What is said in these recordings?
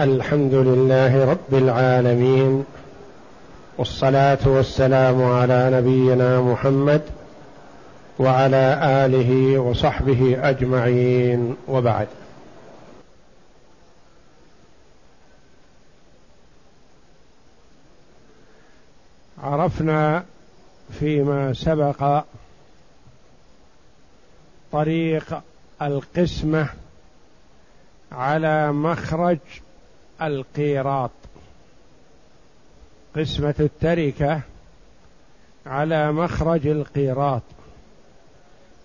الحمد لله رب العالمين والصلاة والسلام على نبينا محمد وعلى آله وصحبه أجمعين وبعد. عرفنا فيما سبق طريق القسمة على مخرج القيراط. قسمة التركة على مخرج القيراط.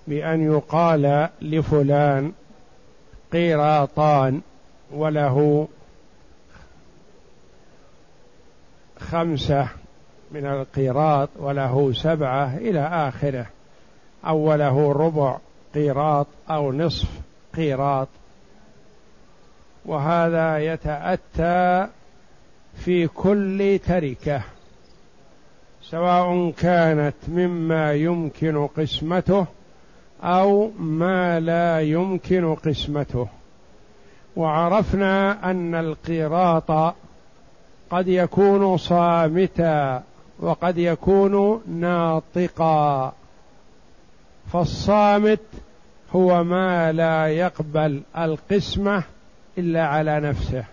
بأن يقال لفلان قيراطان وله خمسة من القيراط وله سبعة إلى آخره. أو وله ربع قيراط أو نصف قيراط. وهذا يتأتى في كل تركة سواء كانت مما يمكن قسمته أو ما لا يمكن قسمته. وعرفنا أن القيراط قد يكون صامتا وقد يكون ناطقا فالصامت هو ما لا يقبل القسمة إلا على نفسه.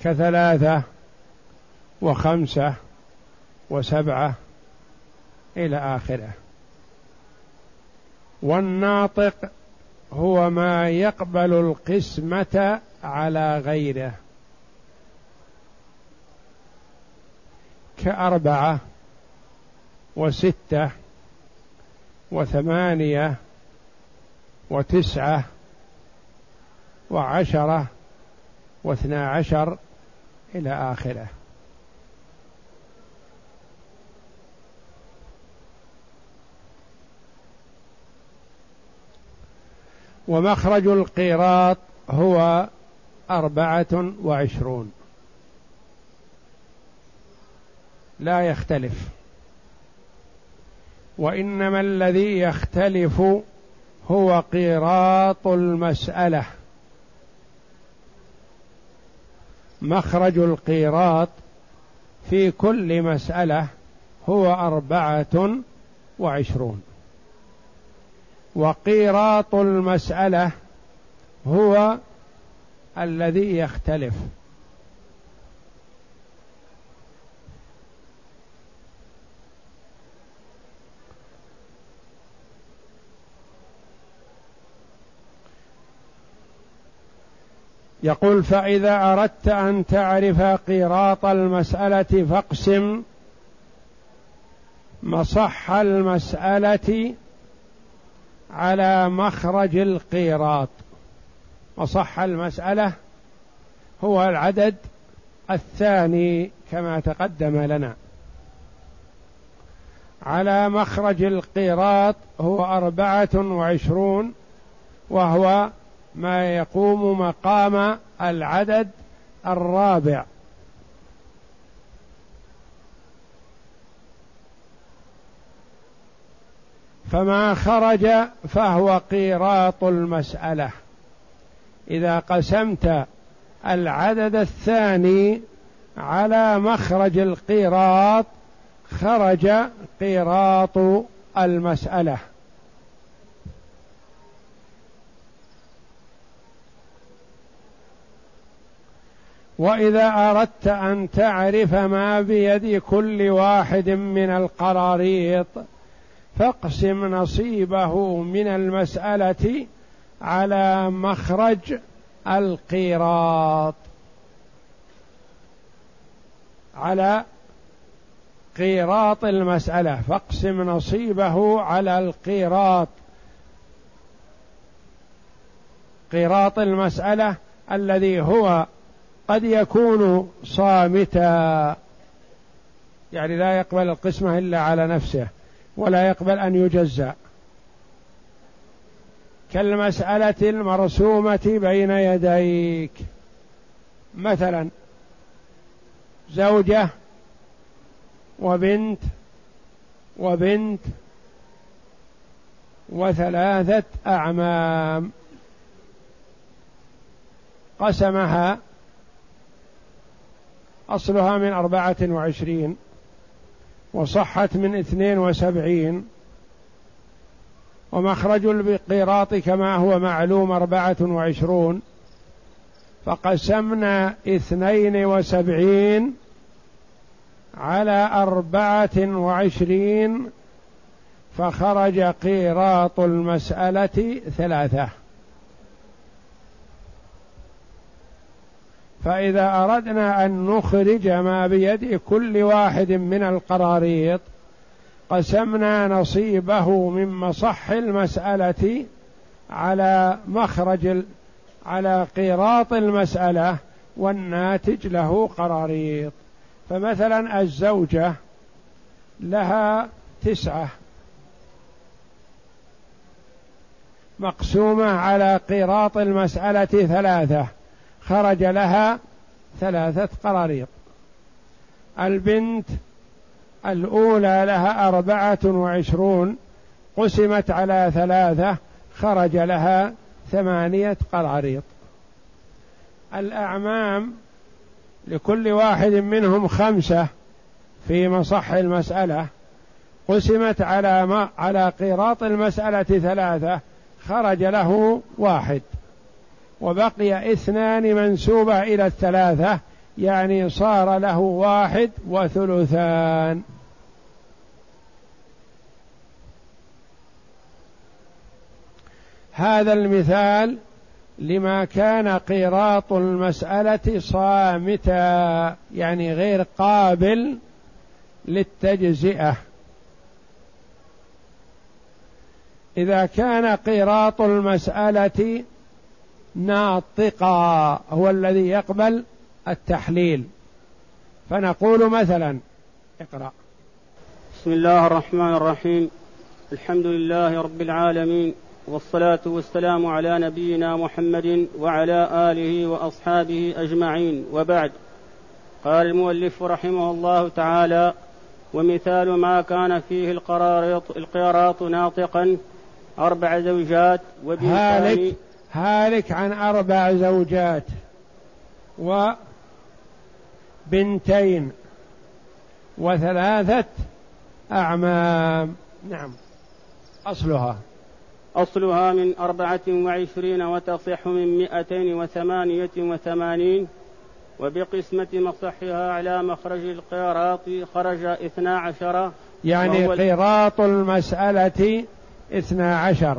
كثلاثة وخمسة وسبعة إلى آخره. والناطق هو ما يقبل القسمة على غيره. كأربعة وستة وثمانية وتسعة وعشرة واثنا عشر إلى آخره. ومخرج القيراط هو أربعة وعشرون. لا يختلف. وإنما الذي يختلف هو قيراط المسألة. مخرج القيراط في كل مسألة هو أربعة وعشرون. وقيراط المسألة هو الذي يختلف. يقول فإذا أردت أن تعرف قيراط المسألة فاقسم. مصح المسألة على مخرج القيراط مصح المسألة هو العدد الثاني كما تقدم لنا. على مخرج القيراط هو أربعة وعشرون وهو ما يقوم مقام العدد الرابع. فما خرج فهو قيراط المسألة. إذا قسمت العدد الثاني على مخرج القيراط خرج قيراط المسألة. وإذا أردت أن تعرف ما بيد كل واحد من القراريط فاقسم نصيبه من المسألة على مخرج القيراط. على قيراط المسألة فاقسم نصيبه على القيراط. قيراط المسألة الذي هو قد يكون صامتا. يعني لا يقبل القسمة إلا على نفسه ولا يقبل أن يجزى كالمسألة المرسومة بين يديك. مثلا زوجة وبنت وبنت وثلاثة أعمام. قسمها أصلها من أربعة وعشرين وصحت من اثنين وسبعين ومخرج القيراط كما هو معلوم أربعة وعشرون فقسمنا اثنين وسبعين على أربعة وعشرين فخرج قيراط المسألة ثلاثة فإذا أردنا أن نخرج ما بيد كل واحد من القراريط قسمنا نصيبه من مصح المسألة على مخرج على قيراط المسألة والناتج له قراريط. فمثلا الزوجة لها تسعة مقسومة على قيراط المسألة ثلاثة. خرج لها ثلاثة قراريط البنت الأولى لها أربعة وعشرون قسمت على ثلاثة خرج لها ثمانية قراريط الأعمام لكل واحد منهم خمسة في مصح المسألة. قسمت على ما على قيراط المسألة ثلاثة خرج له واحد. وبقي اثنان منسوبة إلى الثلاثة يعني صار له واحد وثلثان. هذا المثال لما كان قيراط المسألة صامتا يعني غير قابل للتجزئة. إذا كان قيراط المسألة ناطقا هو الذي يقبل التحليل. فنقول مثلا اقرأ. بسم الله الرحمن الرحيم. الحمد لله رب العالمين والصلاة والسلام على نبينا محمد وعلى آله وأصحابه أجمعين. وبعد قال المؤلف رحمه الله تعالى ومثال ما كان فيه القراريط القراط ناطقا أربع زوجات هالك. هالك عن أربع زوجات وبنتين وثلاثة أعمام. نعم. أصلها. أصلها من أربعة وعشرين وتصح من مئتين وثمانية وثمانين وبقسمة مصحها على مخرج القيراط خرج اثنا عشر. يعني قيراط المسألة اثنا عشر.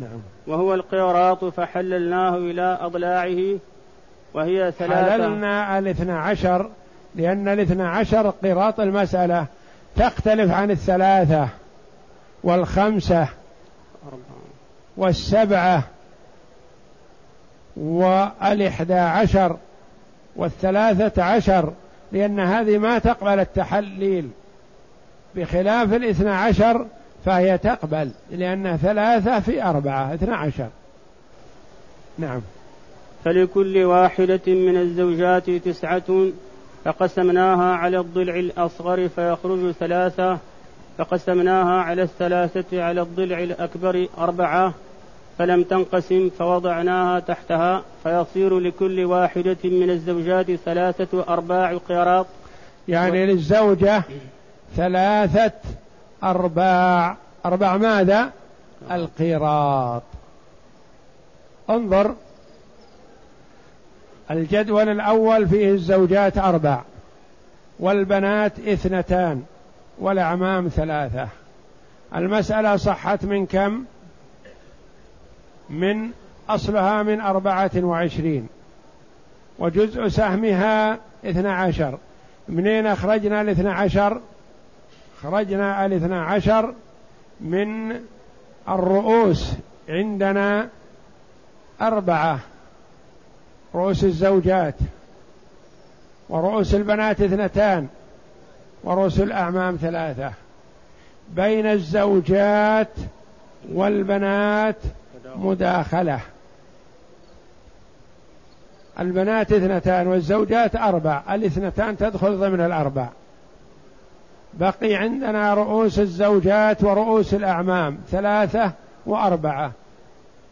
نعم. وهو القيراط فحللناه إلى أضلاعه وهي ثلاثة. حللنا الاثنى عشر لأن الاثنى عشر قيراط المسألة تختلف عن الثلاثة والخمسة والسبعة والإحدى عشر والثلاثة عشر لأن هذه ما تقبل التحليل. بخلاف الاثنى عشر فهي تقبل لأن ثلاثة في أربعة اثنى عشر. نعم. فلكل واحدة من الزوجات تسعة فقسمناها على الضلع الأصغر فيخرج ثلاثة فقسمناها على الثلاثة على الضلع الأكبر أربعة فلم تنقسم فوضعناها تحتها فيصير لكل واحدة من الزوجات ثلاثة أرباع قراط يعني للزوجة ثلاثة أرباع. أرباع ماذا؟ القيراط. انظر. الجدول الأول فيه الزوجات أربع والبنات اثنتان والأعمام ثلاثة. المسألة صحت من كم؟ من أصلها من أربعة وعشرين وجزء سهمها اثنى عشر. منين أخرجنا الاثنى عشر؟ خرجنا الاثنى عشر من الرؤوس عندنا أربعة. رؤوس الزوجات ورؤوس البنات اثنتان ورؤوس الأعمام ثلاثة. بين الزوجات والبنات مداخلة. البنات اثنتان والزوجات أربع. الاثنتان تدخل ضمن الأربع. بقي عندنا رؤوس الزوجات ورؤوس الأعمام ثلاثة وأربعة.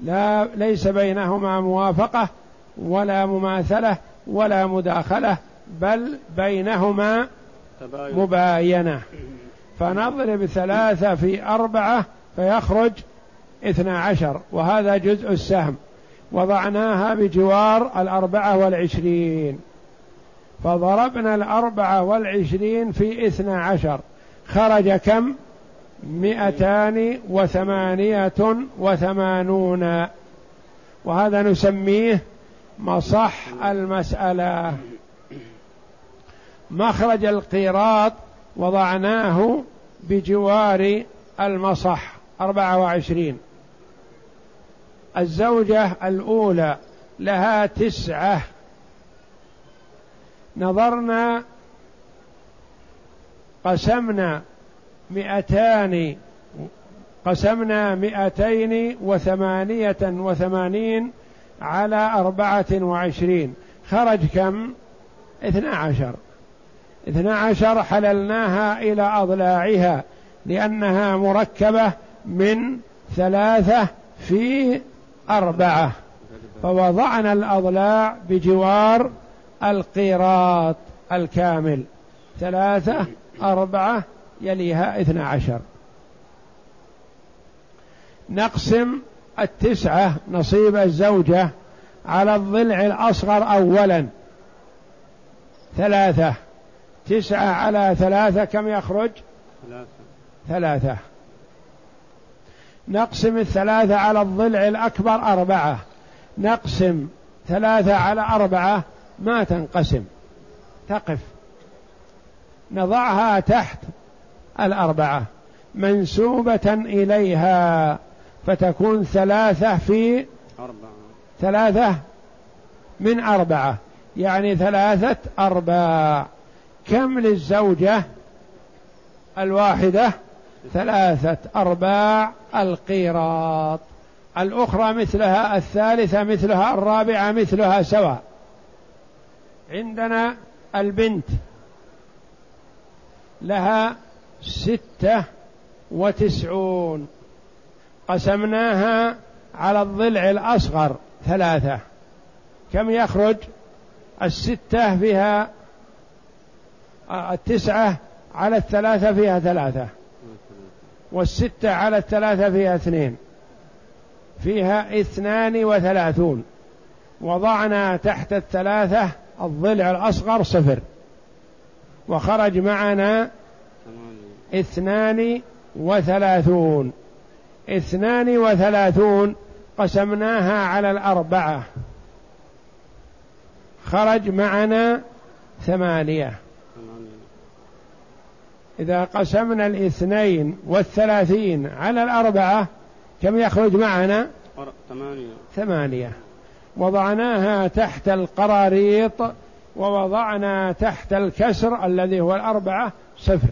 لا ليس بينهما موافقة ولا مماثلة ولا مداخلة بل بينهما مباينة. فنضرب ثلاثة في أربعة فيخرج اثنا عشر وهذا جزء السهم. وضعناها بجوار الأربعة والعشرين. فضربنا الأربعة والعشرين في اثنا عشر. خرج كم؟ مئتان وثمانية وثمانون. وهذا نسميه مصح المسألة. مخرج القيراط وضعناه بجوار المصح. أربعة وعشرين. الزوجة الأولى لها تسعة نظرنا قسمنا مئتان قسمنا مئتين وثمانية وثمانين على أربعة وعشرين. خرج كم؟ اثنى عشر. اثنى عشر حللناها إلى أضلاعها لأنها مركبة من ثلاثة في أربعة. فوضعنا الأضلاع بجوار القيراط الكامل. ثلاثة أربعة يليها اثنى عشر. نقسم التسعة نصيب الزوجة على الضلع الأصغر أولا. ثلاثة. تسعة على ثلاثة كم يخرج؟ ثلاثة, ثلاثة. نقسم الثلاثة على الضلع الأكبر أربعة. نقسم ثلاثة على أربعة ما تنقسم تقف. نضعها تحت الأربعة منسوبة إليها فتكون ثلاثة في أربعة. ثلاثة من أربعة يعني ثلاثة أرباع. كم للزوجة الواحدة؟ ثلاثة أرباع القيراط. الأخرى مثلها الثالثة مثلها الرابعة مثلها سواء. عندنا البنت لها ستة وتسعون. قسمناها على الضلع الأصغر ثلاثة. كم يخرج؟ الستة فيها التسعة على الثلاثة فيها ثلاثة. والستة على الثلاثة فيها اثنين. فيها اثنان وثلاثون. وضعنا تحت الثلاثة الضلع الأصغر صفر. وخرج معنا اثنان وثلاثون. اثنان وثلاثون قسمناها على الأربعة. خرج معنا ثمانية. إذا قسمنا الاثنين والثلاثين على الأربعة كم يخرج معنا؟ ثمانية. ثمانية. وضعناها تحت القراريط ووضعنا تحت الكسر الذي هو الأربعة صفر.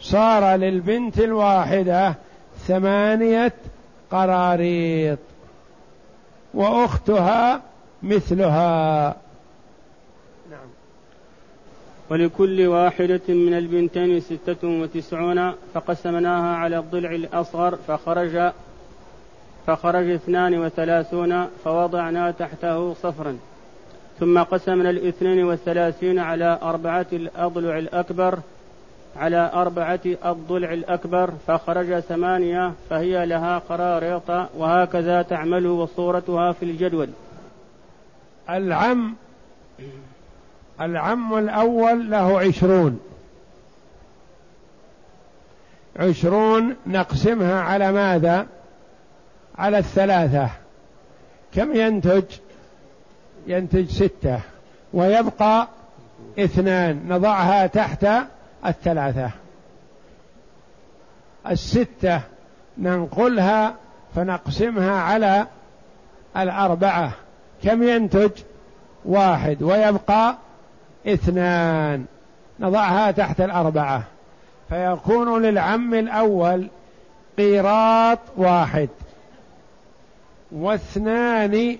صار للبنت الواحدة ثمانية قراريط وأختها مثلها. نعم. ولكل واحدة من البنتين ستة وتسعون فقسمناها على الضلع الأصغر فخرج فخرج اثنان وثلاثون فوضعنا تحته صفرا. ثم قسمنا الاثنين والثلاثين على أربعة الأضلع الأكبر على أربعة الضلع الأكبر فخرج ثمانية فهي لها قراريط وهكذا تعمل وصورتها في الجدول. العم العم الأول له عشرون. عشرون نقسمها على ماذا؟ على الثلاثة. كم ينتج؟ ينتج ستة. ويبقى اثنان. نضعها تحت الثلاثة. الستة ننقلها فنقسمها على الأربعة. كم ينتج؟ واحد. ويبقى اثنان. نضعها تحت الأربعة. فيكون للعم الأول قيراط واحد. واثنان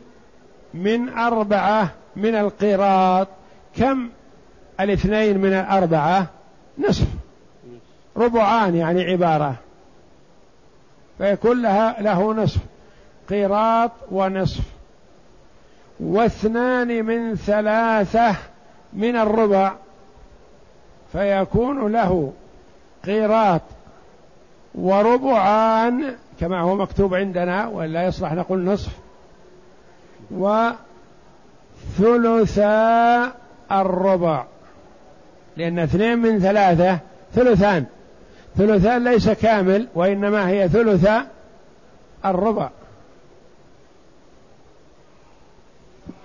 من أربعة من القيراط. كم الاثنين من الأربعة؟ نصف. ربعان يعني عبارة. فيكون لها له نصف. قيراط ونصف. واثنان من ثلاثة من الربع. فيكون له قيراط وربعان كما هو مكتوب عندنا ولا يصلح نقول نصف وثلثا الربع. لأن اثنين من ثلاثة ثلثان. ثلثان ليس كامل وإنما هي ثلث الربع.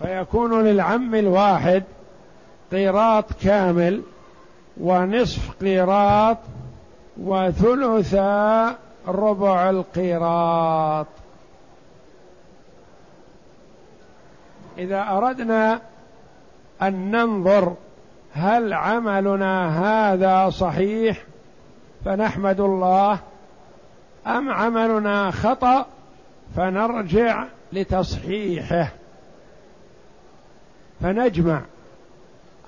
فيكون للعم الواحد قيراط كامل ونصف قيراط وثلث ربع القيراط. إذا أردنا أن ننظر هل عملنا هذا صحيح فنحمد الله أم عملنا خطأ فنرجع لتصحيحه. فنجمع.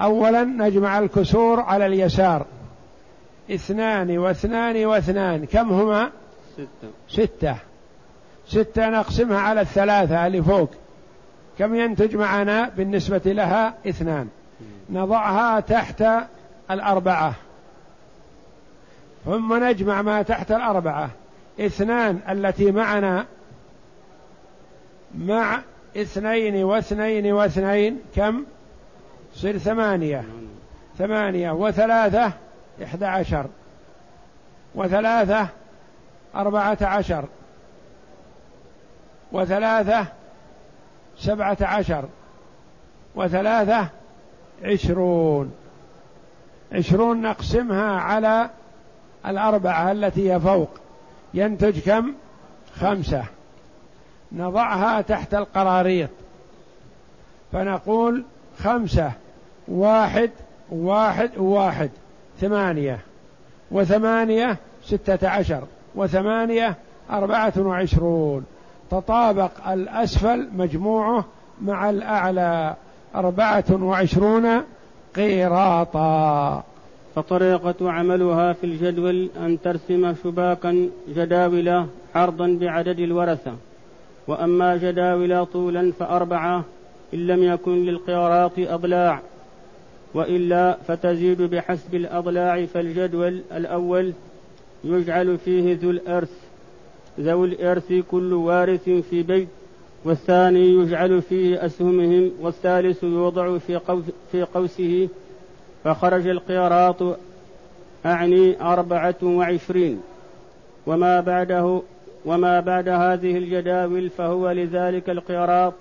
اولا نجمع الكسور على اليسار. اثنان واثنان واثنان. كم هما؟ ستة. ستة. ستة نقسمها على الثلاثة اللي فوق. كم ينتج معنا بالنسبة لها؟ اثنان. نضعها تحت الأربعة. ثم نجمع ما تحت الأربعة. اثنان التي معنا مع اثنين واثنين واثنين. كم؟ صير ثمانية. ثمانية وثلاثة إحدى عشر. وثلاثة أربعة عشر وثلاثة سبعة عشر وثلاثة عشرون. عشرون نقسمها على الأربعة التي هي فوق. ينتج كم؟ خمسة. نضعها تحت القراريط. فنقول خمسة واحد واحد واحد ثمانية. وثمانية ستة عشر. وثمانية أربعة وعشرون. تطابق الأسفل مجموعه مع الأعلى أربعة وعشرون قيراطا. فطريقة عملها في الجدول أن ترسم شباكا جداول عرضا بعدد الورثة. وأما جداول طولا فأربعة إن لم يكن للقيراط أضلاع. وإلا فتزيد بحسب الأضلاع فالجدول الأول يجعل فيه ذو الإرث ذوي الإرث كل وارث في بيت والثاني يجعل فيه أسهمهم والثالث يوضع في, في قوسه. فخرج القيراط أعني أربعة وعشرين. وما بعده وما بعد هذه الجداول فهو لذلك القيراط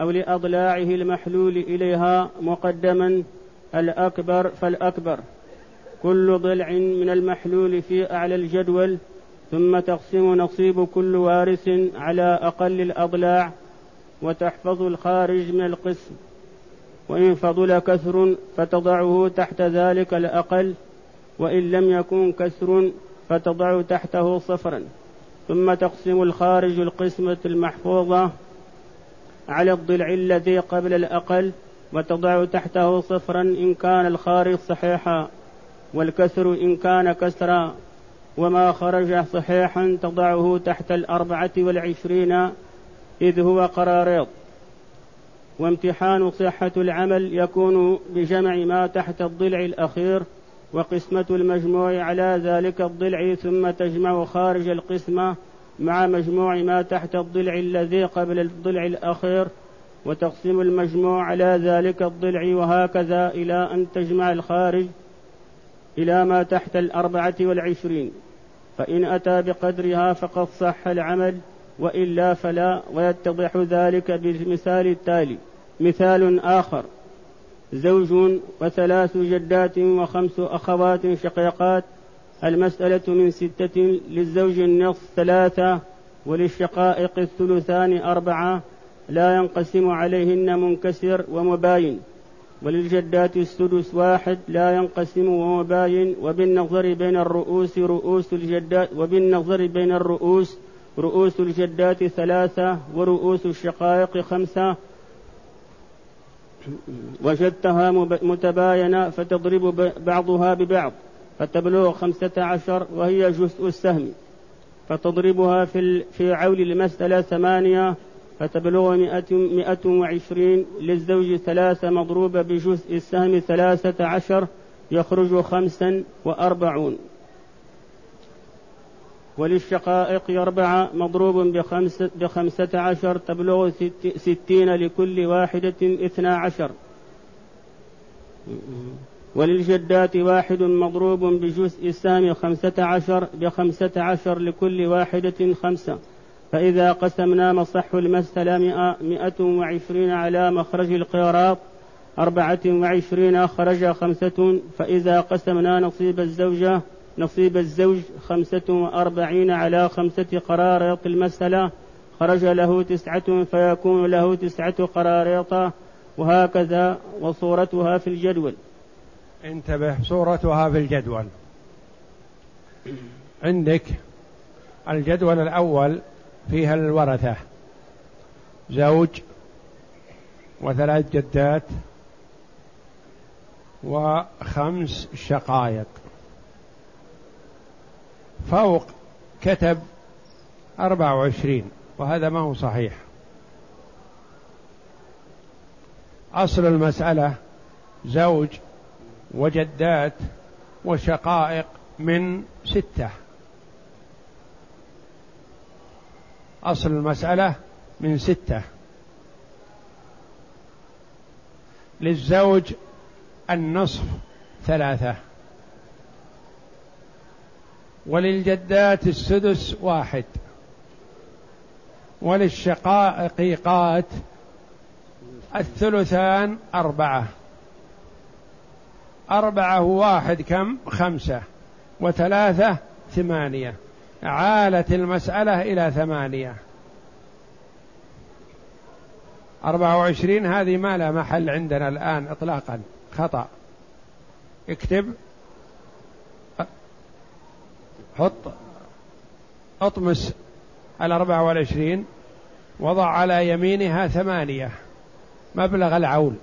أو لأضلاعه المحلول إليها مقدما الأكبر فالأكبر. كل ضلع من المحلول في أعلى الجدول ثم تقسم نصيب كل وارث على أقل الأضلاع وتحفظ الخارج من القسم. وإن فضل كسر فتضعه تحت ذلك الأقل وإن لم يكن كسر فتضع تحته صفرا. ثم تقسم الخارج القسمة المحفوظة على الضلع الذي قبل الأقل وتضع تحته صفرا إن كان الخارج صحيحا. والكسر إن كان كسرا وما خرج صحيحا تضعه تحت الأربعة والعشرين إذ هو قراريط وامتحان صحة العمل يكون بجمع ما تحت الضلع الأخير وقسمة المجموع على ذلك الضلع ثم تجمع خارج القسمة مع مجموع ما تحت الضلع الذي قبل الضلع الأخير وتقسيم المجموع على ذلك الضلع وهكذا إلى أن تجمع الخارج إلى ما تحت الأربعة والعشرين فإن أتى بقدرها فقد صح العمل وإلا فلا ويتضح ذلك بالمثال التالي. مثال آخر زوج وثلاث جدات وخمس أخوات شقيقات المسألة من ستة للزوج النصف ثلاثة وللشقائق الثلثان أربعة لا ينقسم عليهن منكسر ومباين. وللجدات السدس واحد لا ينقسم ومباين وبالنظر بين الرؤوس رؤوس الجدات وبالنظر بين الرؤوس رؤوس الجدات ثلاثة ورؤوس الشقائق خمسة. وجدتها متباينة فتضرب بعضها ببعض فتبلغ خمسة عشر وهي جزء السهم فتضربها في, في عول المسألة ثمانية فتبلغ مئة, مئة وعشرين للزوج ثلاثة مضروبة بجزء السهم ثلاثة عشر يخرج خمسا وأربعون. وللشقائق أربعة مضروب بخمسة, بخمسة عشر تبلغ ستين لكل واحدة اثنا عشر. وللجدات واحد مضروب بجزء السام خمسة عشر بخمسة عشر لكل واحدة خمسة. فإذا قسمنا مصح المسألة مئة, وعشرين على مخرج القيراط أربعة وعشرين خرج خمسة فإذا قسمنا نصيب الزوجة نصيب الزوج خمسة وأربعين على خمسة قراريط المسألة خرج له تسعة فيكون له تسعة قراريط وهكذا وصورتها في الجدول. انتبه صورتها في الجدول. عندك الجدول الأول فيها الورثة. زوج وثلاث جدات وخمس شقائق. فوق كتب أربعة وعشرين وهذا ما هو صحيح. أصل المسألة زوج وجدات وشقائق من ستة. أصل المسألة من ستة. للزوج النصف ثلاثة. وللجدات السدس واحد. وللشقائقات الثلثان أربعة. أربعة واحد كم؟ خمسة. وثلاثة ثمانية. عالت المسألة إلى ثمانية. أربعة وعشرين هذه ما لا محل عندنا الآن إطلاقا. خطأ. اكتب. حط. اطمس الأربعة والعشرين وضع على يمينها ثمانية. مبلغ العول.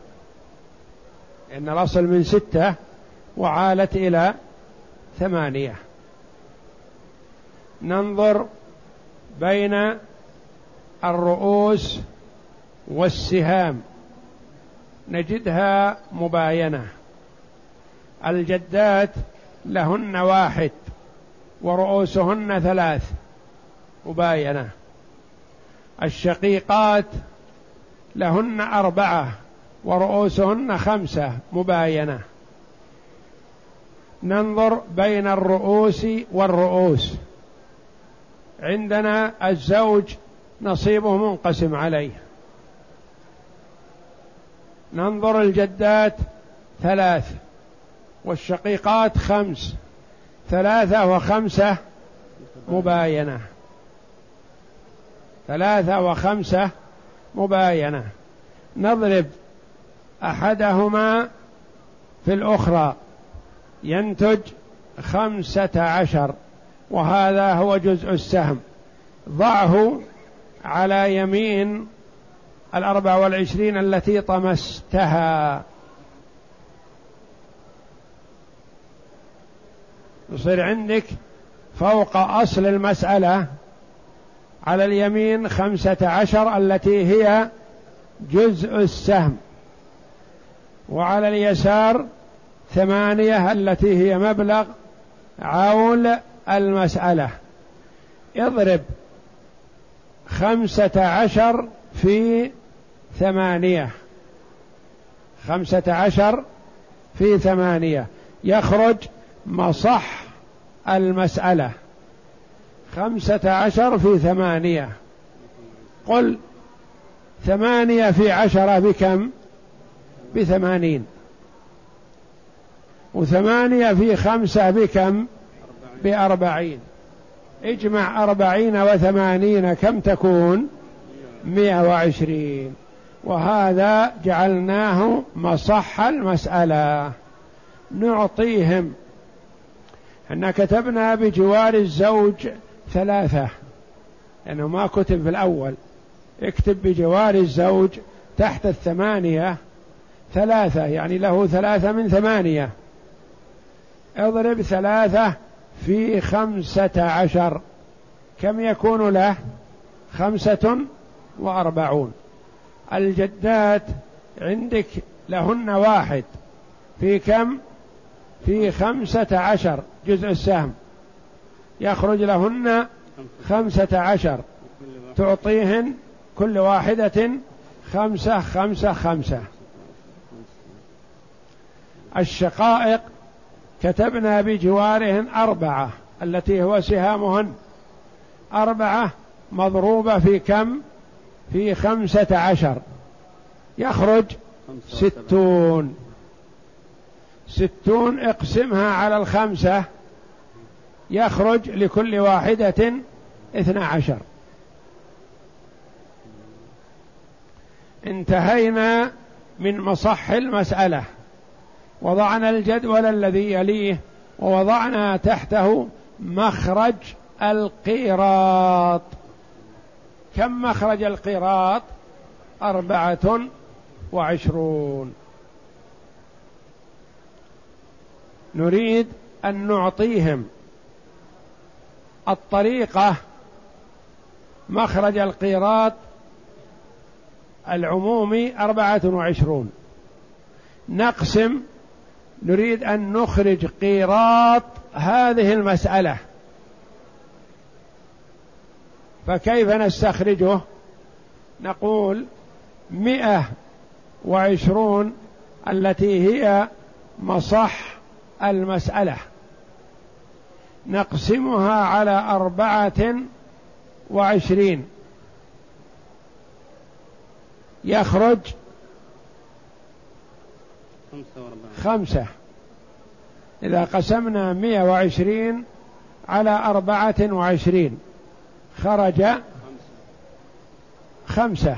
إن الأصل من ستة وعالت إلى ثمانية. ننظر بين الرؤوس والسهام. نجدها مباينة. الجدات لهن واحد ورؤوسهن ثلاث. مباينة. الشقيقات لهن أربعة ورؤوسهن خمسة. مباينة. ننظر بين الرؤوس والرؤوس. عندنا الزوج نصيبه منقسم عليه. ننظر الجدات ثلاث والشقيقات خمس. ثلاثة وخمسة مباينة. ثلاثة وخمسة مباينة. نضرب أحدهما في الأخرى. ينتج خمسة عشر. وهذا هو جزء السهم. ضعه على يمين الأربع والعشرين التي طمستها. يصير عندك فوق أصل المسألة على اليمين خمسة عشر التي هي جزء السهم. وعلى اليسار ثمانية التي هي مبلغ عول المسألة. اضرب خمسة عشر في ثمانية. خمسة عشر في ثمانية. يخرج مصح المسألة. خمسة عشر في ثمانية. قل ثمانية في عشرة بكم؟ بثمانين. وثمانية في خمسة بكم؟ بأربعين. اجمع أربعين وثمانين كم تكون؟ مئة وعشرين. وهذا جعلناه مصح المسألة. نعطيهم. أن كتبنا بجوار الزوج ثلاثة. لأنه ما كتب في الأول. اكتب بجوار الزوج تحت الثمانية ثلاثة. يعني له ثلاثة من ثمانية. اضرب ثلاثة في خمسة عشر. كم يكون له؟ خمسة وأربعون. الجدات عندك لهن واحد. في كم؟ في خمسة عشر. جزء السهم. يخرج لهن خمسة عشر. تعطيهن كل واحدة خمسة خمسة خمسة. الشقائق كتبنا بجوارهن أربعة التي هو سهامهن أربعة مضروبة في كم؟ في خمسة عشر. يخرج ستون. ستون اقسمها على الخمسة يخرج لكل واحدة اثنا عشر. انتهينا من مصح المسألة. وضعنا الجدول الذي يليه ووضعنا تحته مخرج القيراط. كم مخرج القيراط؟ أربعة وعشرون. نريد أن نعطيهم الطريقة مخرج القيراط العمومي أربعة وعشرون. نقسم نريد أن نخرج قيراط هذه المسألة. فكيف نستخرجه؟ نقول مئة وعشرون التي هي مصح المسألة. نقسمها على أربعة وعشرين. يخرج خمسة. إذا قسمنا مئة وعشرين على أربعة وعشرين خرج خمسة.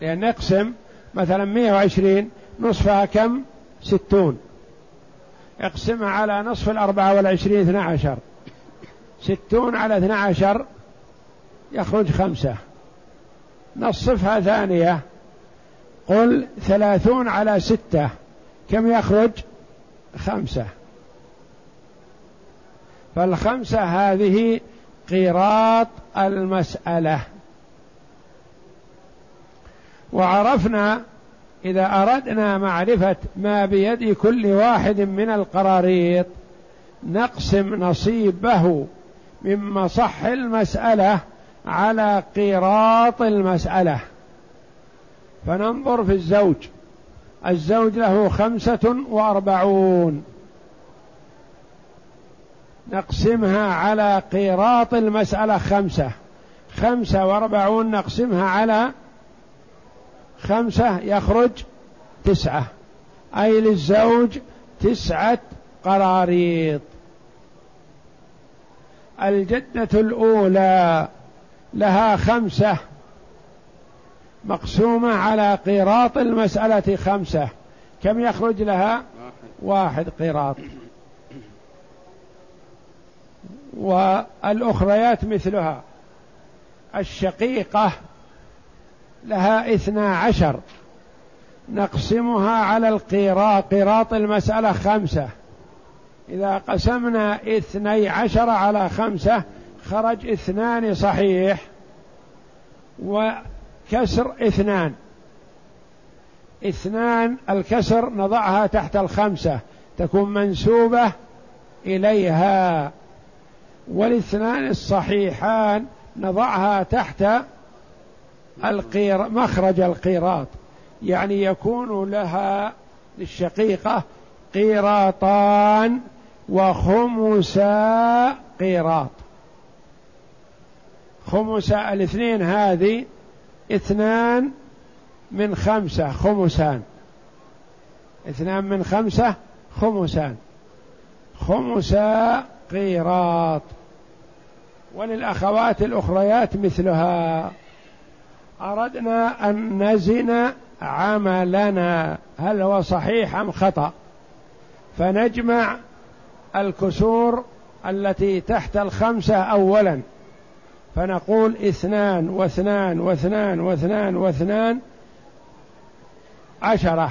لأن نقسم مثلا مئة وعشرين نصفها كم؟ ستون. اقسمها على نصف الأربعة والعشرين اثنى عشر. ستون على اثنى عشر يخرج خمسة. نصفها ثانية. قل ثلاثون على ستة. كم يخرج؟ خمسة. فالخمسة هذه قيراط المسألة. وعرفنا إذا أردنا معرفة ما بيد كل واحد من القراريط نقسم نصيبه من مصح المسألة على قيراط المسألة. فننظر في الزوج. الزوج له خمسة وأربعون. نقسمها على قيراط المسألة خمسة. خمسة وأربعون نقسمها على خمسة يخرج تسعة. أي للزوج تسعة قراريط. الجدة الأولى لها خمسة مقسومة على قيراط المسألة خمسة. كم يخرج لها؟ واحد قيراط والأخريات مثلها. الشقيقة لها اثنا عشر. نقسمها على القيراط قيراط المسألة خمسة. إذا قسمنا اثني عشر على خمسة خرج اثنان صحيح وكسر اثنان. اثنان الكسر نضعها تحت الخمسة تكون منسوبة إليها. والاثنان الصحيحان نضعها تحت القير مخرج القيراط. يعني يكون لها للشقيقة قيراطان وخمسا قيراط. خمس الاثنين هذه اثنان من خمسة خمسان. اثنان من خمسة خمسان. خمسا قيراط. وللأخوات الأخريات مثلها. أردنا أن نزن عملنا. هل هو صحيح أم خطأ؟ فنجمع الكسور التي تحت الخمسة أولا. فنقول اثنان واثنان واثنان واثنان واثنان عشرة.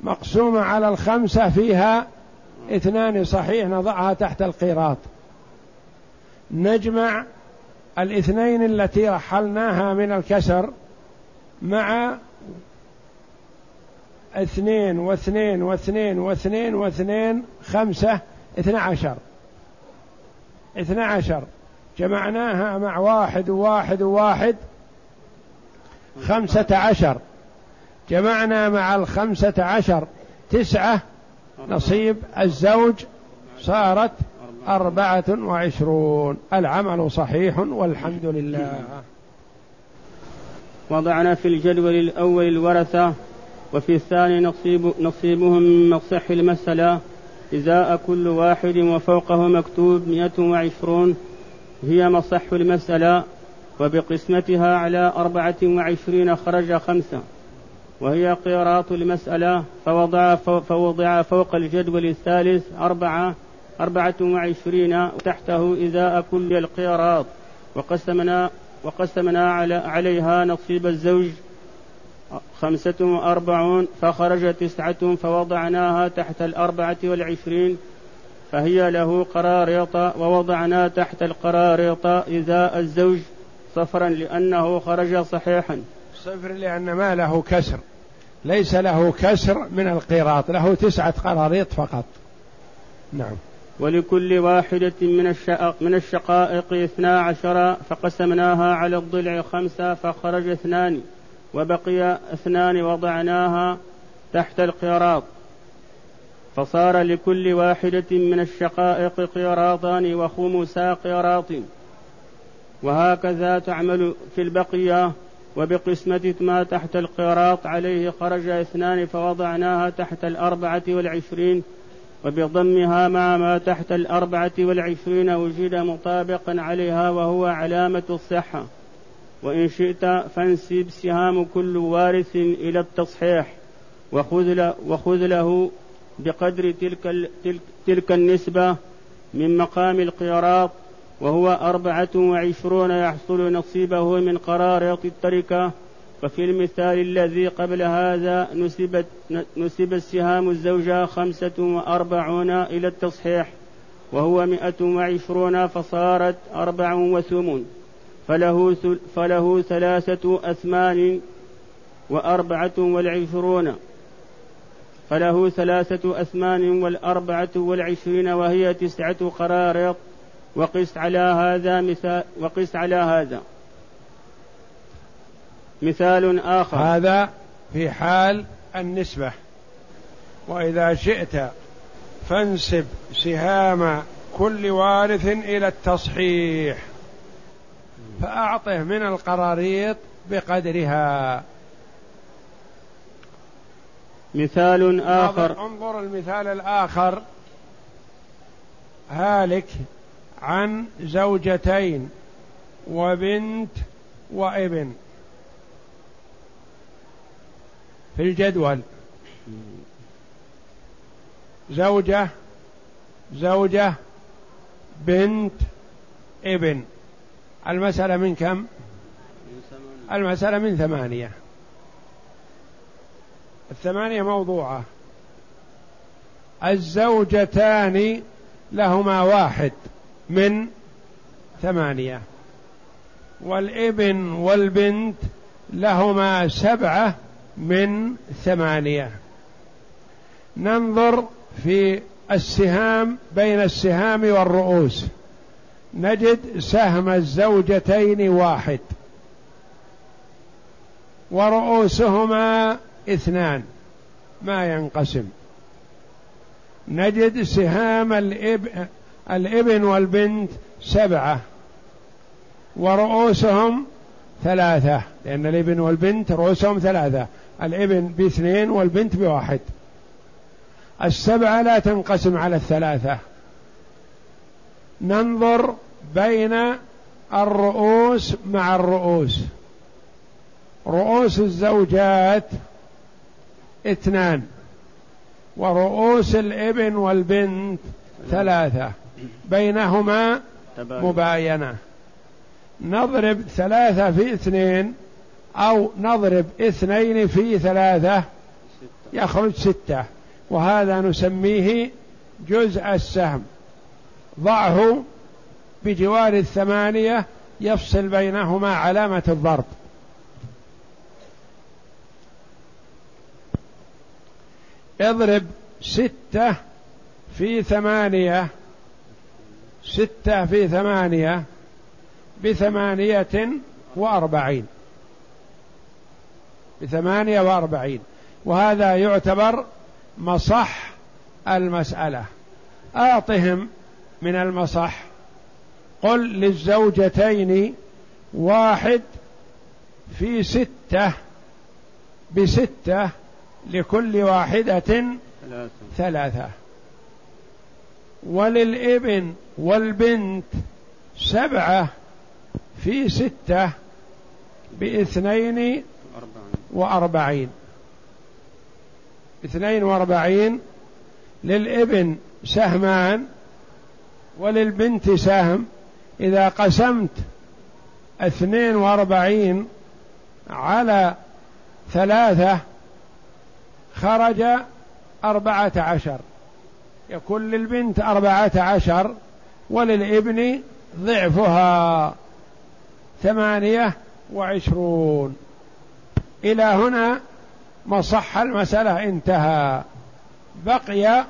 مقسومة على الخمسة فيها اثنان صحيح نضعها تحت القيراط. نجمع الاثنين التي رحلناها من الكسر مع اثنين واثنين واثنين واثنين واثنين خمسة اثنى عشر. اثنى عشر. جمعناها مع واحد وواحد وواحد خمسة عشر. جمعنا مع الخمسة عشر تسعة نصيب الزوج صارت أربعة وعشرون. العمل صحيح والحمد لله. وضعنا في الجدول الأول الورثة وفي الثاني نصيب نصيبهم من مصح المسألة إزاء كل واحد وفوقه مكتوب مئة وعشرون. هي مصح المسألة وبقسمتها على أربعة وعشرين خرج خمسة وهي قيراط المسألة فوضع فوضع فوق الجدول الثالث أربعة أربعة وعشرين وتحته إزاء كل القيراط وقسمنا وقسمنا على عليها نصيب الزوج خمسة وأربعون فخرج تسعة فوضعناها تحت الأربعة والعشرين فهي له قراريط ووضعنا تحت القراريط إزاء الزوج صفرا لأنه خرج صحيحا. صفر لأن ما له كسر. ليس له كسر من القيراط له تسعة قراريط فقط. نعم. ولكل واحدة من الشقائق من الشقائق اثنا عشر فقسمناها على الضلع خمسة فخرج اثنان. وبقي اثنان وضعناها تحت القيراط فصار لكل واحدة من الشقائق قيراطان وخمسا قيراط. وهكذا تعمل في البقية وبقسمة ما تحت القيراط عليه خرج اثنان فوضعناها تحت الأربعة والعشرين وبضمها مع ما تحت الأربعة والعشرين وجد مطابقا عليها وهو علامة الصحة. وإن شئت فانسب سهام كل وارث إلى التصحيح وخذ له بقدر تلك تلك, تلك النسبة من مقام القيراط وهو أربعة وعشرون يحصل نصيبه من قراريط التركة. وفي المثال الذي قبل هذا نسبت نسب السهام الزوجة خمسة وأربعون إلى التصحيح وهو مئة وعشرون فصارت أربع وثمون فله, فله ثلاثة أثمان وأربعة والعشرون. فله ثلاثة أثمان والأربعة والعشرين وهي تسعة قراريط وقس على هذا مثال وقس على هذا. مثال آخر. هذا في حال النسبة. وإذا شئت فانسب سهام كل وارث إلى التصحيح. فأعطه من القراريط بقدرها. مثال آخر. انظر المثال الآخر. هالك عن زوجتين وبنت وابن. في الجدول. زوجة زوجة بنت ابن. المسألة من كم؟ المسألة من ثمانية. الثمانية موضوعة. الزوجتان لهما واحد من ثمانية. والابن والبنت لهما سبعة من ثمانية. ننظر في السهام بين السهام والرؤوس. نجد سهم الزوجتين واحد. ورؤوسهما اثنان ما ينقسم. نجد سهام الإب... الإبن والبنت سبعة ورؤوسهم ثلاثة لأن الإبن والبنت رؤوسهم ثلاثة الإبن باثنين والبنت بواحد. السبعة لا تنقسم على الثلاثة. ننظر بين الرؤوس مع الرؤوس. رؤوس الزوجات اثنان. ورؤوس الإبن والبنت ثلاثة. بينهما مباينة. نضرب ثلاثة في اثنين أو نضرب اثنين في ثلاثة يخرج ستة. وهذا نسميه جزء السهم. ضعه بجوار الثمانية يفصل بينهما علامة الضرب. اضرب ستة في ثمانية ستة في ثمانية بثمانية وأربعين. بثمانية وأربعين. وهذا يعتبر مصح المسألة. أعطهم من المصح. قل للزوجتين واحد في ستة بستة لكل واحدة ثلاثة. وللإبن والبنت سبعة في ستة بإثنين وأربعين. اثنين وأربعين. للإبن سهمان وللبنت سهم. إذا قسمت اثنين وأربعين على ثلاثة خرج أربعة عشر. يكون للبنت أربعة عشر وللابن ضعفها ثمانية وعشرون. إلى هنا مصح المسألة انتهى. بقي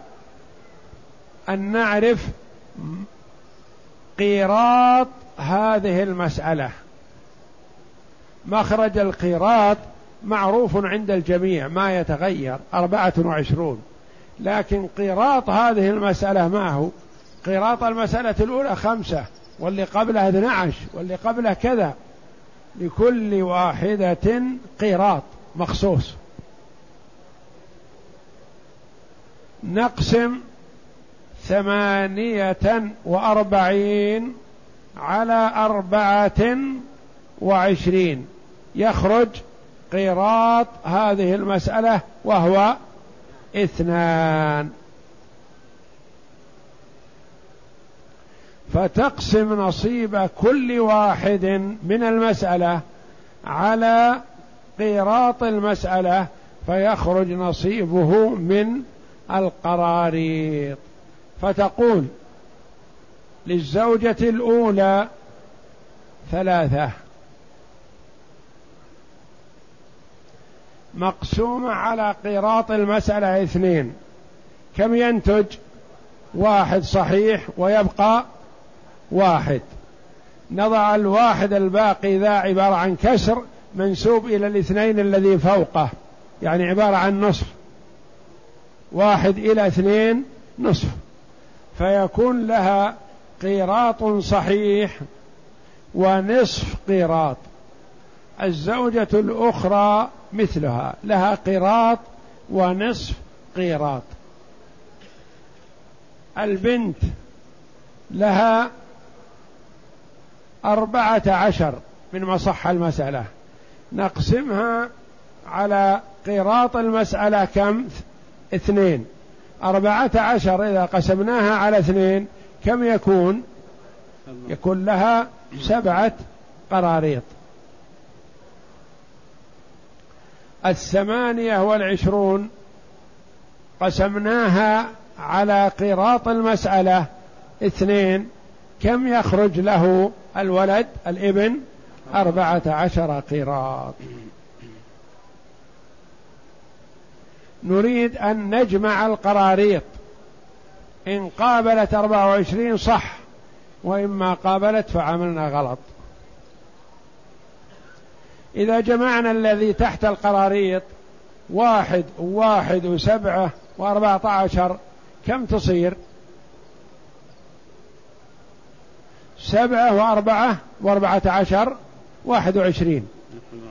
أن نعرف قيراط هذه المسألة. مخرج القيراط معروف عند الجميع ما يتغير أربعة وعشرون. لكن قيراط هذه المسألة ما هو؟ قيراط المسألة الأولى خمسة واللي قبلها 12 واللي قبلها كذا. لكل واحدة قيراط مخصوص. نقسم ثمانية وأربعين على أربعة وعشرين. يخرج قيراط هذه المسألة وهو اثنان. فتقسم نصيب كل واحد من المسألة على قيراط المسألة فيخرج نصيبه من القراريط. فتقول للزوجة الأولى ثلاثة. مقسومة على قيراط المسألة اثنين. كم ينتج؟ واحد صحيح ويبقى واحد. نضع الواحد الباقي ذا عبارة عن كسر منسوب إلى الاثنين الذي فوقه يعني عبارة عن نصف. واحد إلى اثنين نصف. فيكون لها قيراط صحيح ونصف قيراط الزوجة الأخرى مثلها. لها قيراط ونصف قيراط. البنت لها أربعة عشر من مصح المسألة. نقسمها على قيراط المسألة كم؟ اثنين. أربعة عشر إذا قسمناها على اثنين كم يكون؟ يكون لها سبعة قراريط. الثمانية والعشرون قسمناها على قراط المسألة. اثنين كم يخرج له الولد الابن؟ أربعة عشر قراط نريد أن نجمع القراريط. إن قابلت أربعة وعشرين صح وإما قابلت فعملنا غلط. إذا جمعنا الذي تحت القراريط واحد وواحد وسبعة وأربعة عشر كم تصير؟ سبعة وأربعة وأربعة عشر واحد وعشرين.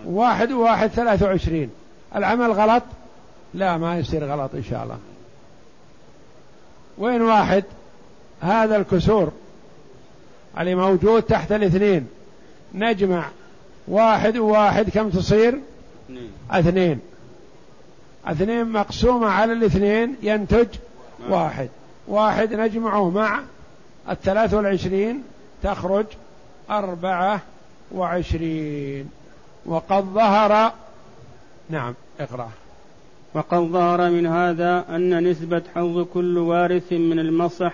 واحد وواحد ثلاثة وعشرين. العمل غلط؟ لا ما يصير غلط إن شاء الله. وين واحد؟ هذا الكسور. اللي موجود تحت الاثنين. نجمع. واحد وواحد كم تصير؟ اثنين. اثنين. اثنين مقسومة على الاثنين ينتج واحد. واحد نجمعه مع الثلاث والعشرين تخرج أربعة وعشرين. وقد ظهر نعم اقرأ. وقد ظهر من هذا أن نسبة حظ كل وارث من المصح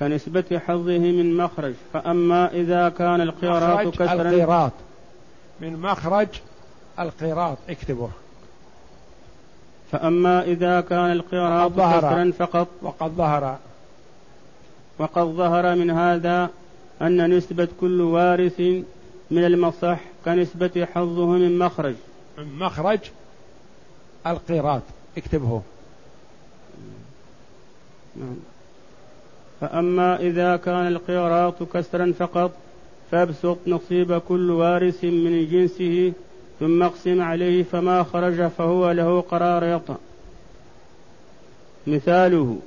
كنسبة حظه من مخرج. فأما إذا كان القيراط كسرا القيراط من مخرج القيراط اكتبه. فأما إذا كان القيراط كسرا فقط وقد ظهر. وقد ظهر من هذا أن نسبة كل وارث من المصح كنسبة حظه من مخرج. من مخرج القيراط اكتبه. نعم. فأما إذا كان القيراط كسرا فقط فابسط نصيب كل وارث من جنسه ثم اقسم عليه فما خرج فهو له قرار يطأ مثاله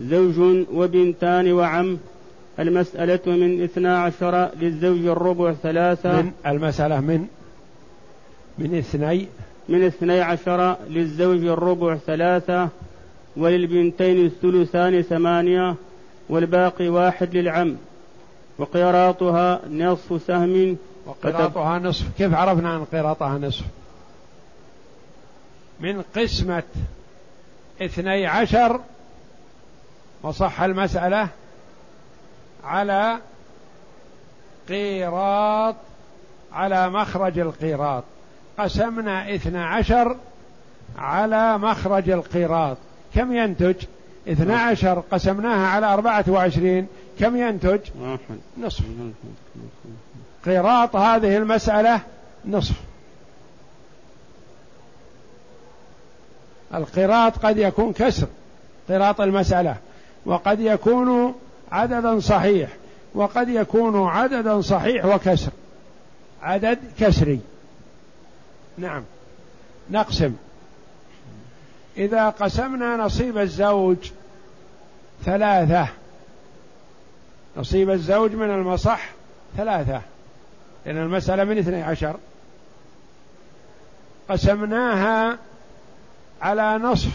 زوج وبنتان وعم المسألة من اثنا عشر للزوج الربع ثلاثة. من المسألة من؟ من اثني؟ من اثني عشر للزوج الربع ثلاثة وللبنتين الثلثان ثمانية والباقي واحد للعم. وقيراطها نصف سهم وقراطها نصف. كيف عرفنا أن قراطها نصف؟ من قسمة اثني عشر وصح المسألة على قيراط على مخرج القيراط. قسمنا اثنى عشر على مخرج القيراط. كم ينتج؟ اثنى عشر. قسمناها على أربعة وعشرين. كم ينتج؟ نصف. قراط هذه المسألة نصف. القراط قد يكون كسر قراط المسألة وقد يكون عددا صحيح وقد يكون عددا صحيح وكسر. عدد كسري. نعم. نقسم. إذا قسمنا نصيب الزوج ثلاثة نصيب الزوج من المصح ثلاثة لأن المسألة من اثني عشر. قسمناها على نصف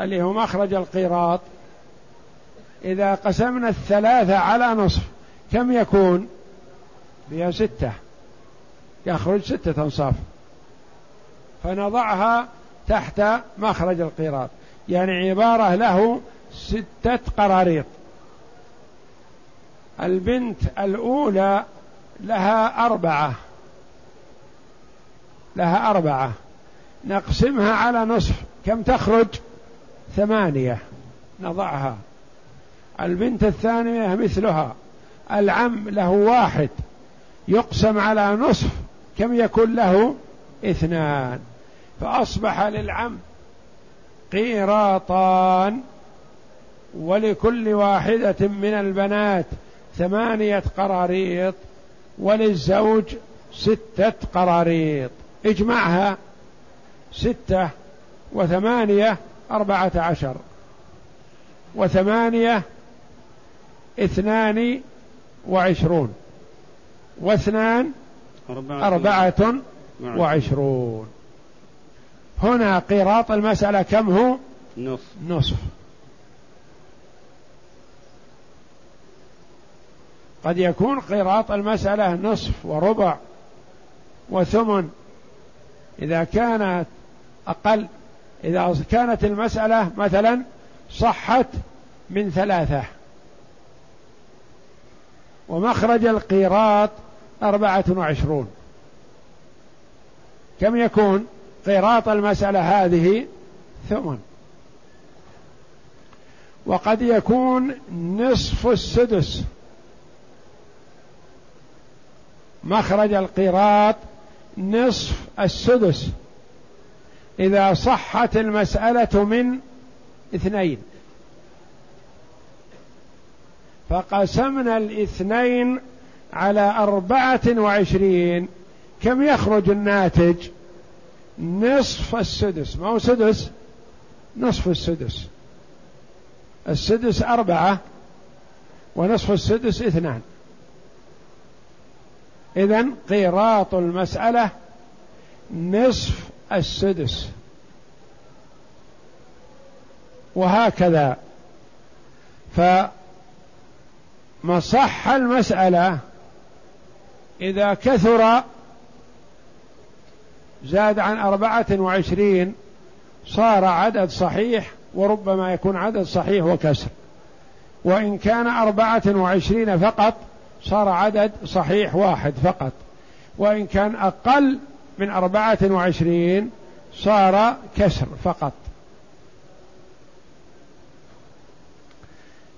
اللي هو مخرج القيراط. إذا قسمنا الثلاثة على نصف كم يكون؟ بها ستة. يخرج ستة أنصاف. فنضعها تحت مخرج القيراط. يعني عبارة له ستة قراريط. البنت الأولى لها أربعة. لها أربعة. نقسمها على نصف. كم تخرج؟ ثمانية. نضعها. البنت الثانية مثلها. العم له واحد. يقسم على نصف. كم يكون له؟ اثنان. فأصبح للعم قيراطان. ولكل واحدة من البنات. ثمانية قراريط وللزوج ستة قراريط. اجمعها. ستة وثمانية أربعة عشر. وثمانية اثنان وعشرون. واثنان أربعة وعشرون. هنا قراط المسألة كم هو؟ نصف. نصف. قد يكون قراط المسألة نصف وربع وثمن. إذا كانت أقل إذا كانت المسألة مثلا صحت من ثلاثة. ومخرج القيراط أربعة وعشرون. كم يكون قيراط المسألة هذه؟ ثمن. وقد يكون نصف السدس. مخرج القيراط نصف السدس. إذا صحت المسألة من اثنين. فقسمنا الاثنين على أربعة وعشرين. كم يخرج الناتج؟ نصف السدس. ما هو سدس؟ نصف السدس. السدس أربعة ونصف السدس اثنان. إذا قيراط المسألة نصف السدس. وهكذا. فمصح المسألة إذا كثر زاد عن أربعة وعشرين صار عدد صحيح وربما يكون عدد صحيح وكسر. وإن كان أربعة وعشرين فقط صار عدد صحيح واحد فقط. وإن كان أقل من أربعة وعشرين صار كسر فقط.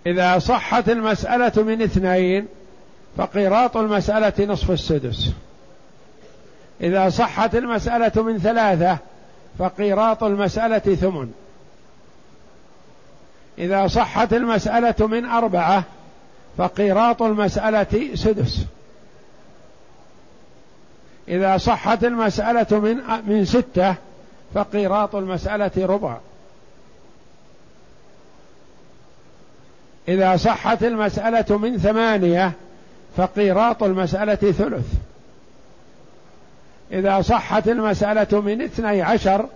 إذا صحت المسألة من اثنين فقيراط المسألة نصف السدس. إذا صحت المسألة من ثلاثة فقيراط المسألة ثمن. إذا صحت المسألة من أربعة فقيراط المسألة سدس. إذا صحت المسألة من من ستة فقيراط المسألة ربع. إذا صحت المسألة من ثمانية فقيراط المسألة ثلث. إذا صحت المسألة من اثني عشر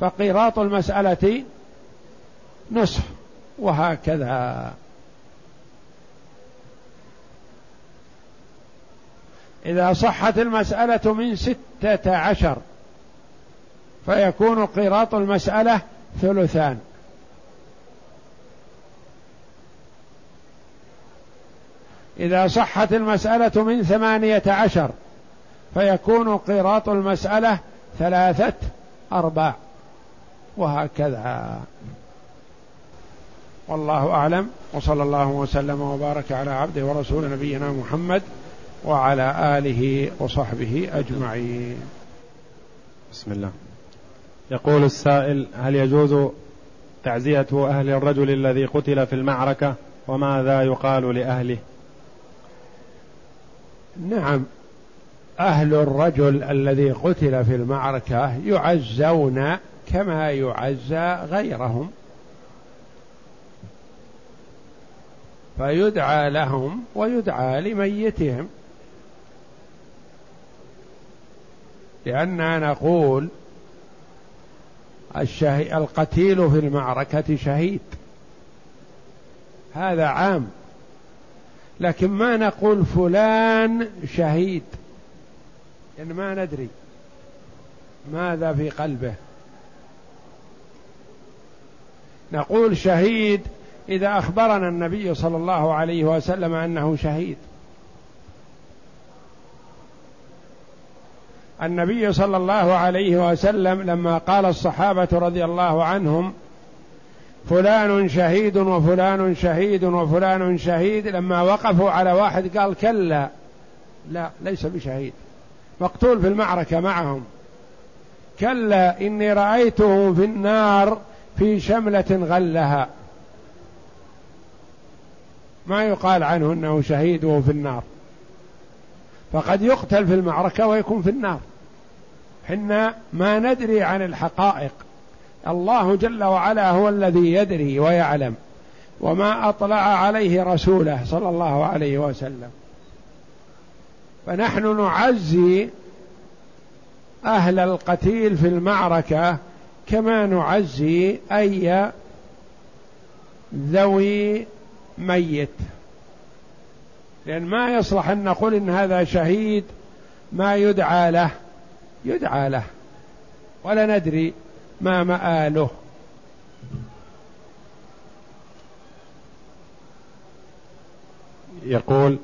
فقيراط المسألة نصف. وهكذا. إذا صحت المسألة من ستة عشر فيكون قيراط المسألة ثلثان. إذا صحت المسألة من ثمانية عشر فيكون قيراط المسألة ثلاثة أرباع. وهكذا. والله أعلم. وصلى الله وسلم وبارك على عبده ورسول نبينا محمد وعلى آله وصحبه أجمعين. بسم الله. يقول السائل هل يجوز تعزية أهل الرجل الذي قتل في المعركة؟ وماذا يقال لأهله؟ نعم أهل الرجل الذي قتل في المعركة يعزون كما يعزى غيرهم. فيدعى لهم ويدعى لميتهم. لأننا نقول القتيل في المعركة شهيد. هذا عام. لكن ما نقول فلان شهيد. لأن يعني ما ندري ماذا في قلبه. نقول شهيد إذا أخبرنا النبي صلى الله عليه وسلم أنه شهيد. النبي صلى الله عليه وسلم لما قال الصحابة رضي الله عنهم فلان شهيد وفلان شهيد وفلان شهيد لما وقفوا على واحد قال كلا لا ليس بشهيد. مقتول في المعركة معهم. كلا إني رأيته في النار في شملة غلها ما يقال عنه إنه شهيد وهو في النار. فقد يقتل في المعركة ويكون في النار. حنا ما ندري عن الحقائق. الله جل وعلا هو الذي يدري ويعلم. وما أطلع عليه رسوله صلى الله عليه وسلم. فنحن نعزي أهل القتيل في المعركة كما نعزي أي ذوي ميت. لأن ما يصلح أن نقول إن هذا شهيد ما يدعى له يدعى له. ولا ندري ما مآله. يقول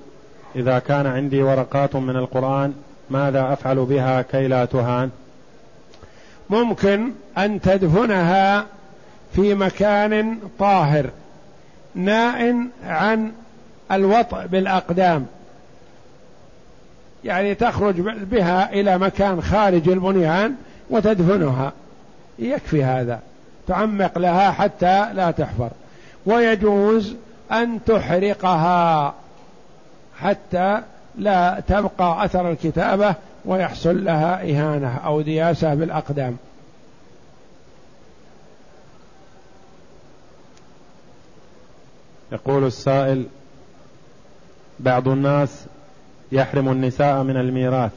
إذا كان عندي ورقات من القرآن ماذا أفعل بها كي لا تهان؟ ممكن أن تدفنها في مكان طاهر ناء عن الوطء بالأقدام. يعني تخرج بها إلى مكان خارج البنيان وتدفنها. يكفي هذا. تعمق لها حتى لا تحفر. ويجوز أن تحرقها حتى لا تبقى أثر الكتابة ويحصل لها إهانة أو دياسة بالأقدام. يقول السائل بعض الناس يحرم النساء من الميراث.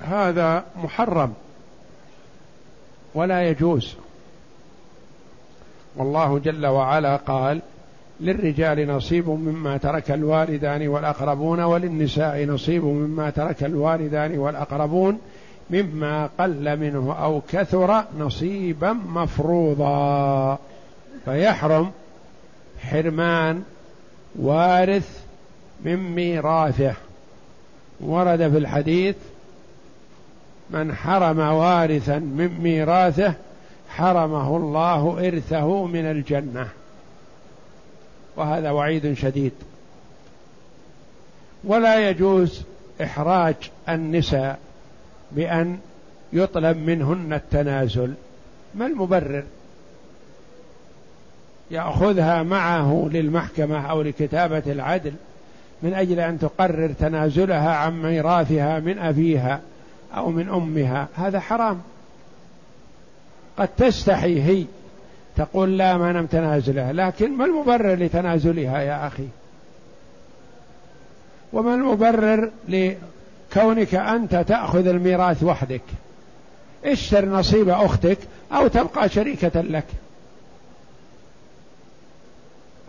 هذا محرم ولا يجوز. والله جل وعلا قال للرجال نصيب مما ترك الوالدان والأقربون وللنساء نصيب مما ترك الوالدان والأقربون مما قل منه أو كثر نصيبا مفروضا. فيحرم حرمان وارث من ميراثه. ورد في الحديث من حرم وارثا من ميراثه حرمه الله إرثه من الجنة. وهذا وعيد شديد. ولا يجوز إحراج النساء بأن يطلب منهن التنازل. ما المبرر؟ يأخذها معه للمحكمة أو لكتابة العدل من أجل أن تقرر تنازلها عن ميراثها من أبيها أو من أمها. هذا حرام. قد تستحي هي تقول لا ما نم تنازلها. لكن ما المبرر لتنازلها يا أخي؟ وما المبرر لكونك أنت تأخذ الميراث وحدك؟ اشتر نصيب أختك أو تبقى شريكة لك؟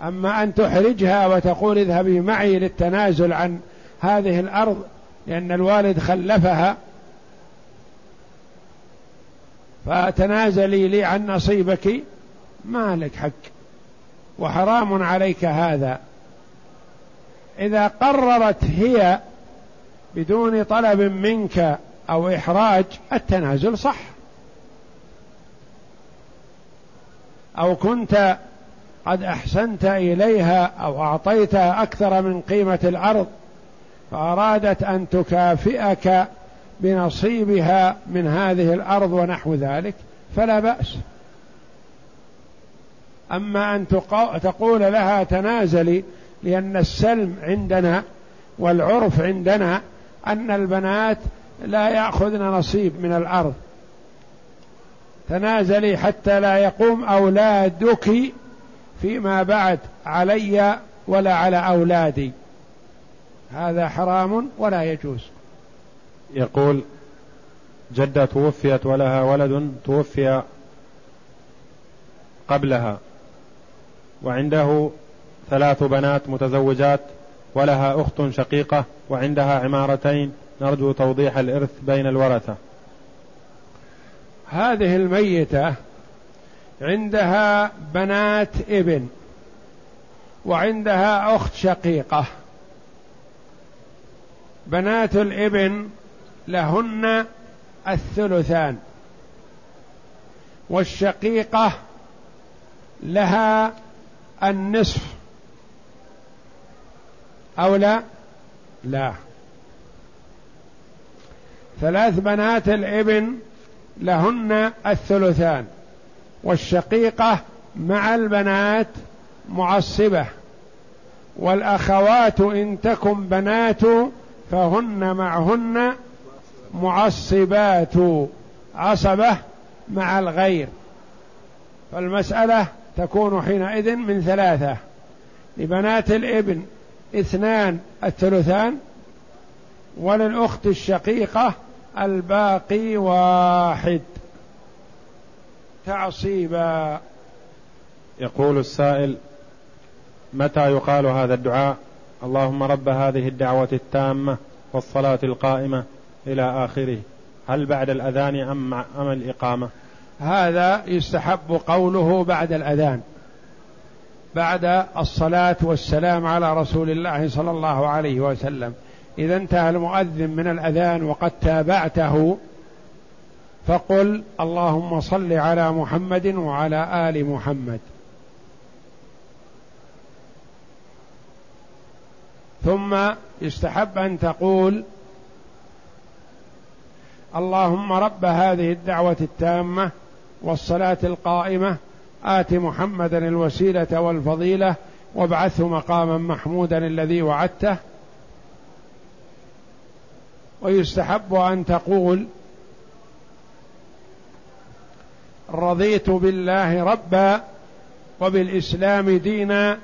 أما أن تحرجها وتقول اذهبي معي للتنازل عن هذه الأرض لأن الوالد خلفها. فتنازلي لي عن نصيبك. ما لك حق. وحرام عليك هذا. إذا قررت هي بدون طلب منك أو إحراج التنازل صح. أو كنت قد أحسنت إليها أو أعطيتها أكثر من قيمة الأرض فأرادت أن تكافئك بنصيبها من هذه الأرض ونحو ذلك فلا بأس. أما أن تقول لها تنازلي لأن السلم عندنا والعرف عندنا أن البنات لا يأخذن نصيب من الأرض. تنازلي حتى لا يقوم أولادك فيما بعد علي ولا على أولادي. هذا حرام ولا يجوز. يقول جدة توفيت ولها ولد توفي قبلها وعنده ثلاث بنات متزوجات ولها أخت شقيقة وعندها عمارتين. نرجو توضيح الإرث بين الورثة. هذه الميتة عندها بنات ابن وعندها أخت شقيقة. بنات الابن لهن الثلثان والشقيقة لها النصف. أو لا؟ لا. ثلاث بنات الابن لهن الثلثان. والشقيقة مع البنات معصبة والأخوات إن تكن بنات فهن معهن معصبات عصبة مع الغير. فالمسألة تكون حينئذ من ثلاثة لبنات الإبن اثنان الثلثان وللأخت الشقيقة الباقي واحد. تعصيبا. يقول السائل متى يقال هذا الدعاء؟ اللهم رب هذه الدعوة التامة والصلاة القائمة إلى آخره. هل بعد الأذان أم, أم الإقامة؟ هذا يستحب قوله بعد الأذان. بعد الصلاة والسلام على رسول الله صلى الله عليه وسلم. إذا انتهى المؤذن من الأذان وقد تابعته فقل اللهم صل على محمد وعلى آل محمد. ثم يستحب أن تقول اللهم رب هذه الدعوة التامة والصلاة القائمة آت محمدا الوسيلة والفضيلة وابعثه مقاما محمودا الذي وعدته. ويستحب أن تقول رضيت بالله ربا وبالإسلام دينا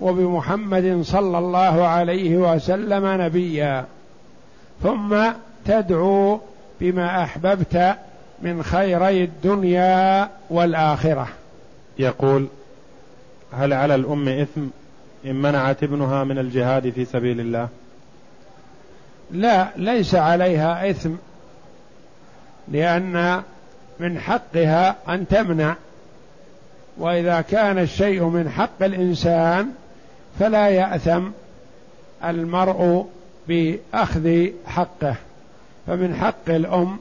وبمحمد صلى الله عليه وسلم نبيا. ثم تدعو بما أحببت من خيري الدنيا والآخرة. يقول هل على الأم إثم إن منعت ابنها من الجهاد في سبيل الله؟ لا ليس عليها إثم لأن من حقها أن تمنع. وإذا كان الشيء من حق الإنسان فلا يأثم المرء بأخذ حقه. فمن حق الأم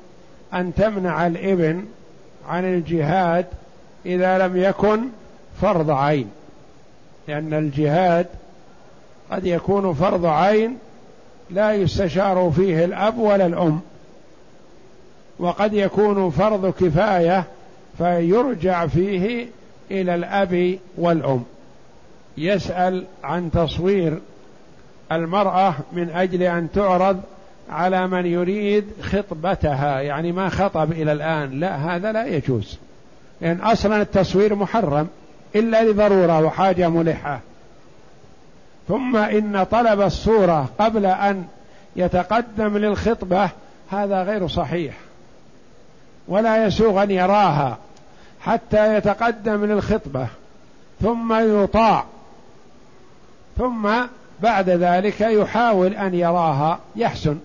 أن تمنع الإبن عن الجهاد إذا لم يكن فرض عين. لأن الجهاد قد يكون فرض عين لا يستشار فيه الأب ولا الأم. وقد يكون فرض كفاية فيرجع فيه إلى الأب والأم. يسأل عن تصوير المرأة من أجل أن تعرض على من يريد خطبتها يعني ما خطب إلى الآن. لا هذا لا يجوز. لأن أصلا التصوير محرم إلا لضرورة وحاجة ملحة. ثم إن طلب الصورة قبل أن يتقدم للخطبة هذا غير صحيح. ولا يسوغ ان يراها حتى يتقدم للخطبة ثم يطاع ثم بعد ذلك يحاول أن يراها يحسن.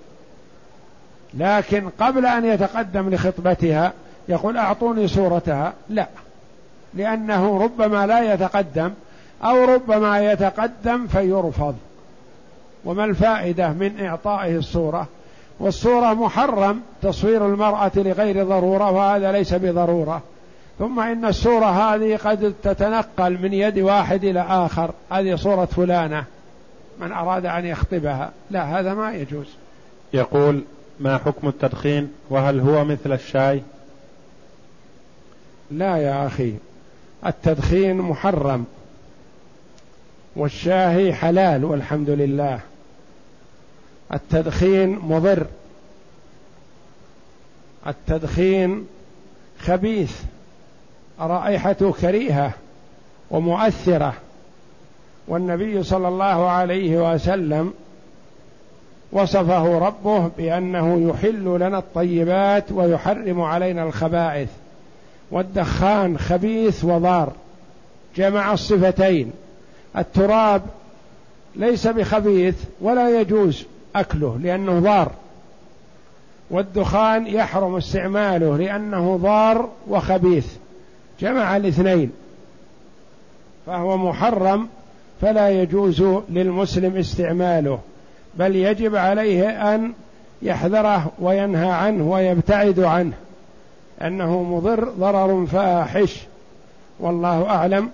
لكن قبل أن يتقدم لخطبتها يقول أعطوني صورتها لا. لأنه ربما لا يتقدم أو ربما يتقدم فيرفض. وما الفائدة من إعطائه الصورة؟ والصورة محرم تصوير المرأة لغير ضرورة وهذا ليس بضرورة. ثم إن الصورة هذه قد تتنقل من يد واحد إلى آخر. هذه صورة فلانة. من أراد أن يخطبها. لا هذا ما يجوز. يقول ما حكم التدخين؟ وهل هو مثل الشاي؟ لا يا أخي. التدخين محرم. والشاهي حلال والحمد لله. التدخين مضر. التدخين خبيث. رائحته كريهة ومؤثرة. والنبي صلى الله عليه وسلم وصفه ربه بأنه يحل لنا الطيبات ويحرم علينا الخبائث. والدخان خبيث وضار. جمع الصفتين. التراب ليس بخبيث ولا يجوز. أكله لأنه ضار. والدخان يحرم استعماله لأنه ضار وخبيث. جمع الاثنين. فهو محرم فلا يجوز للمسلم استعماله. بل يجب عليه أن يحذره وينهى عنه ويبتعد عنه. أنه مضر ضرر فاحش. والله أعلم.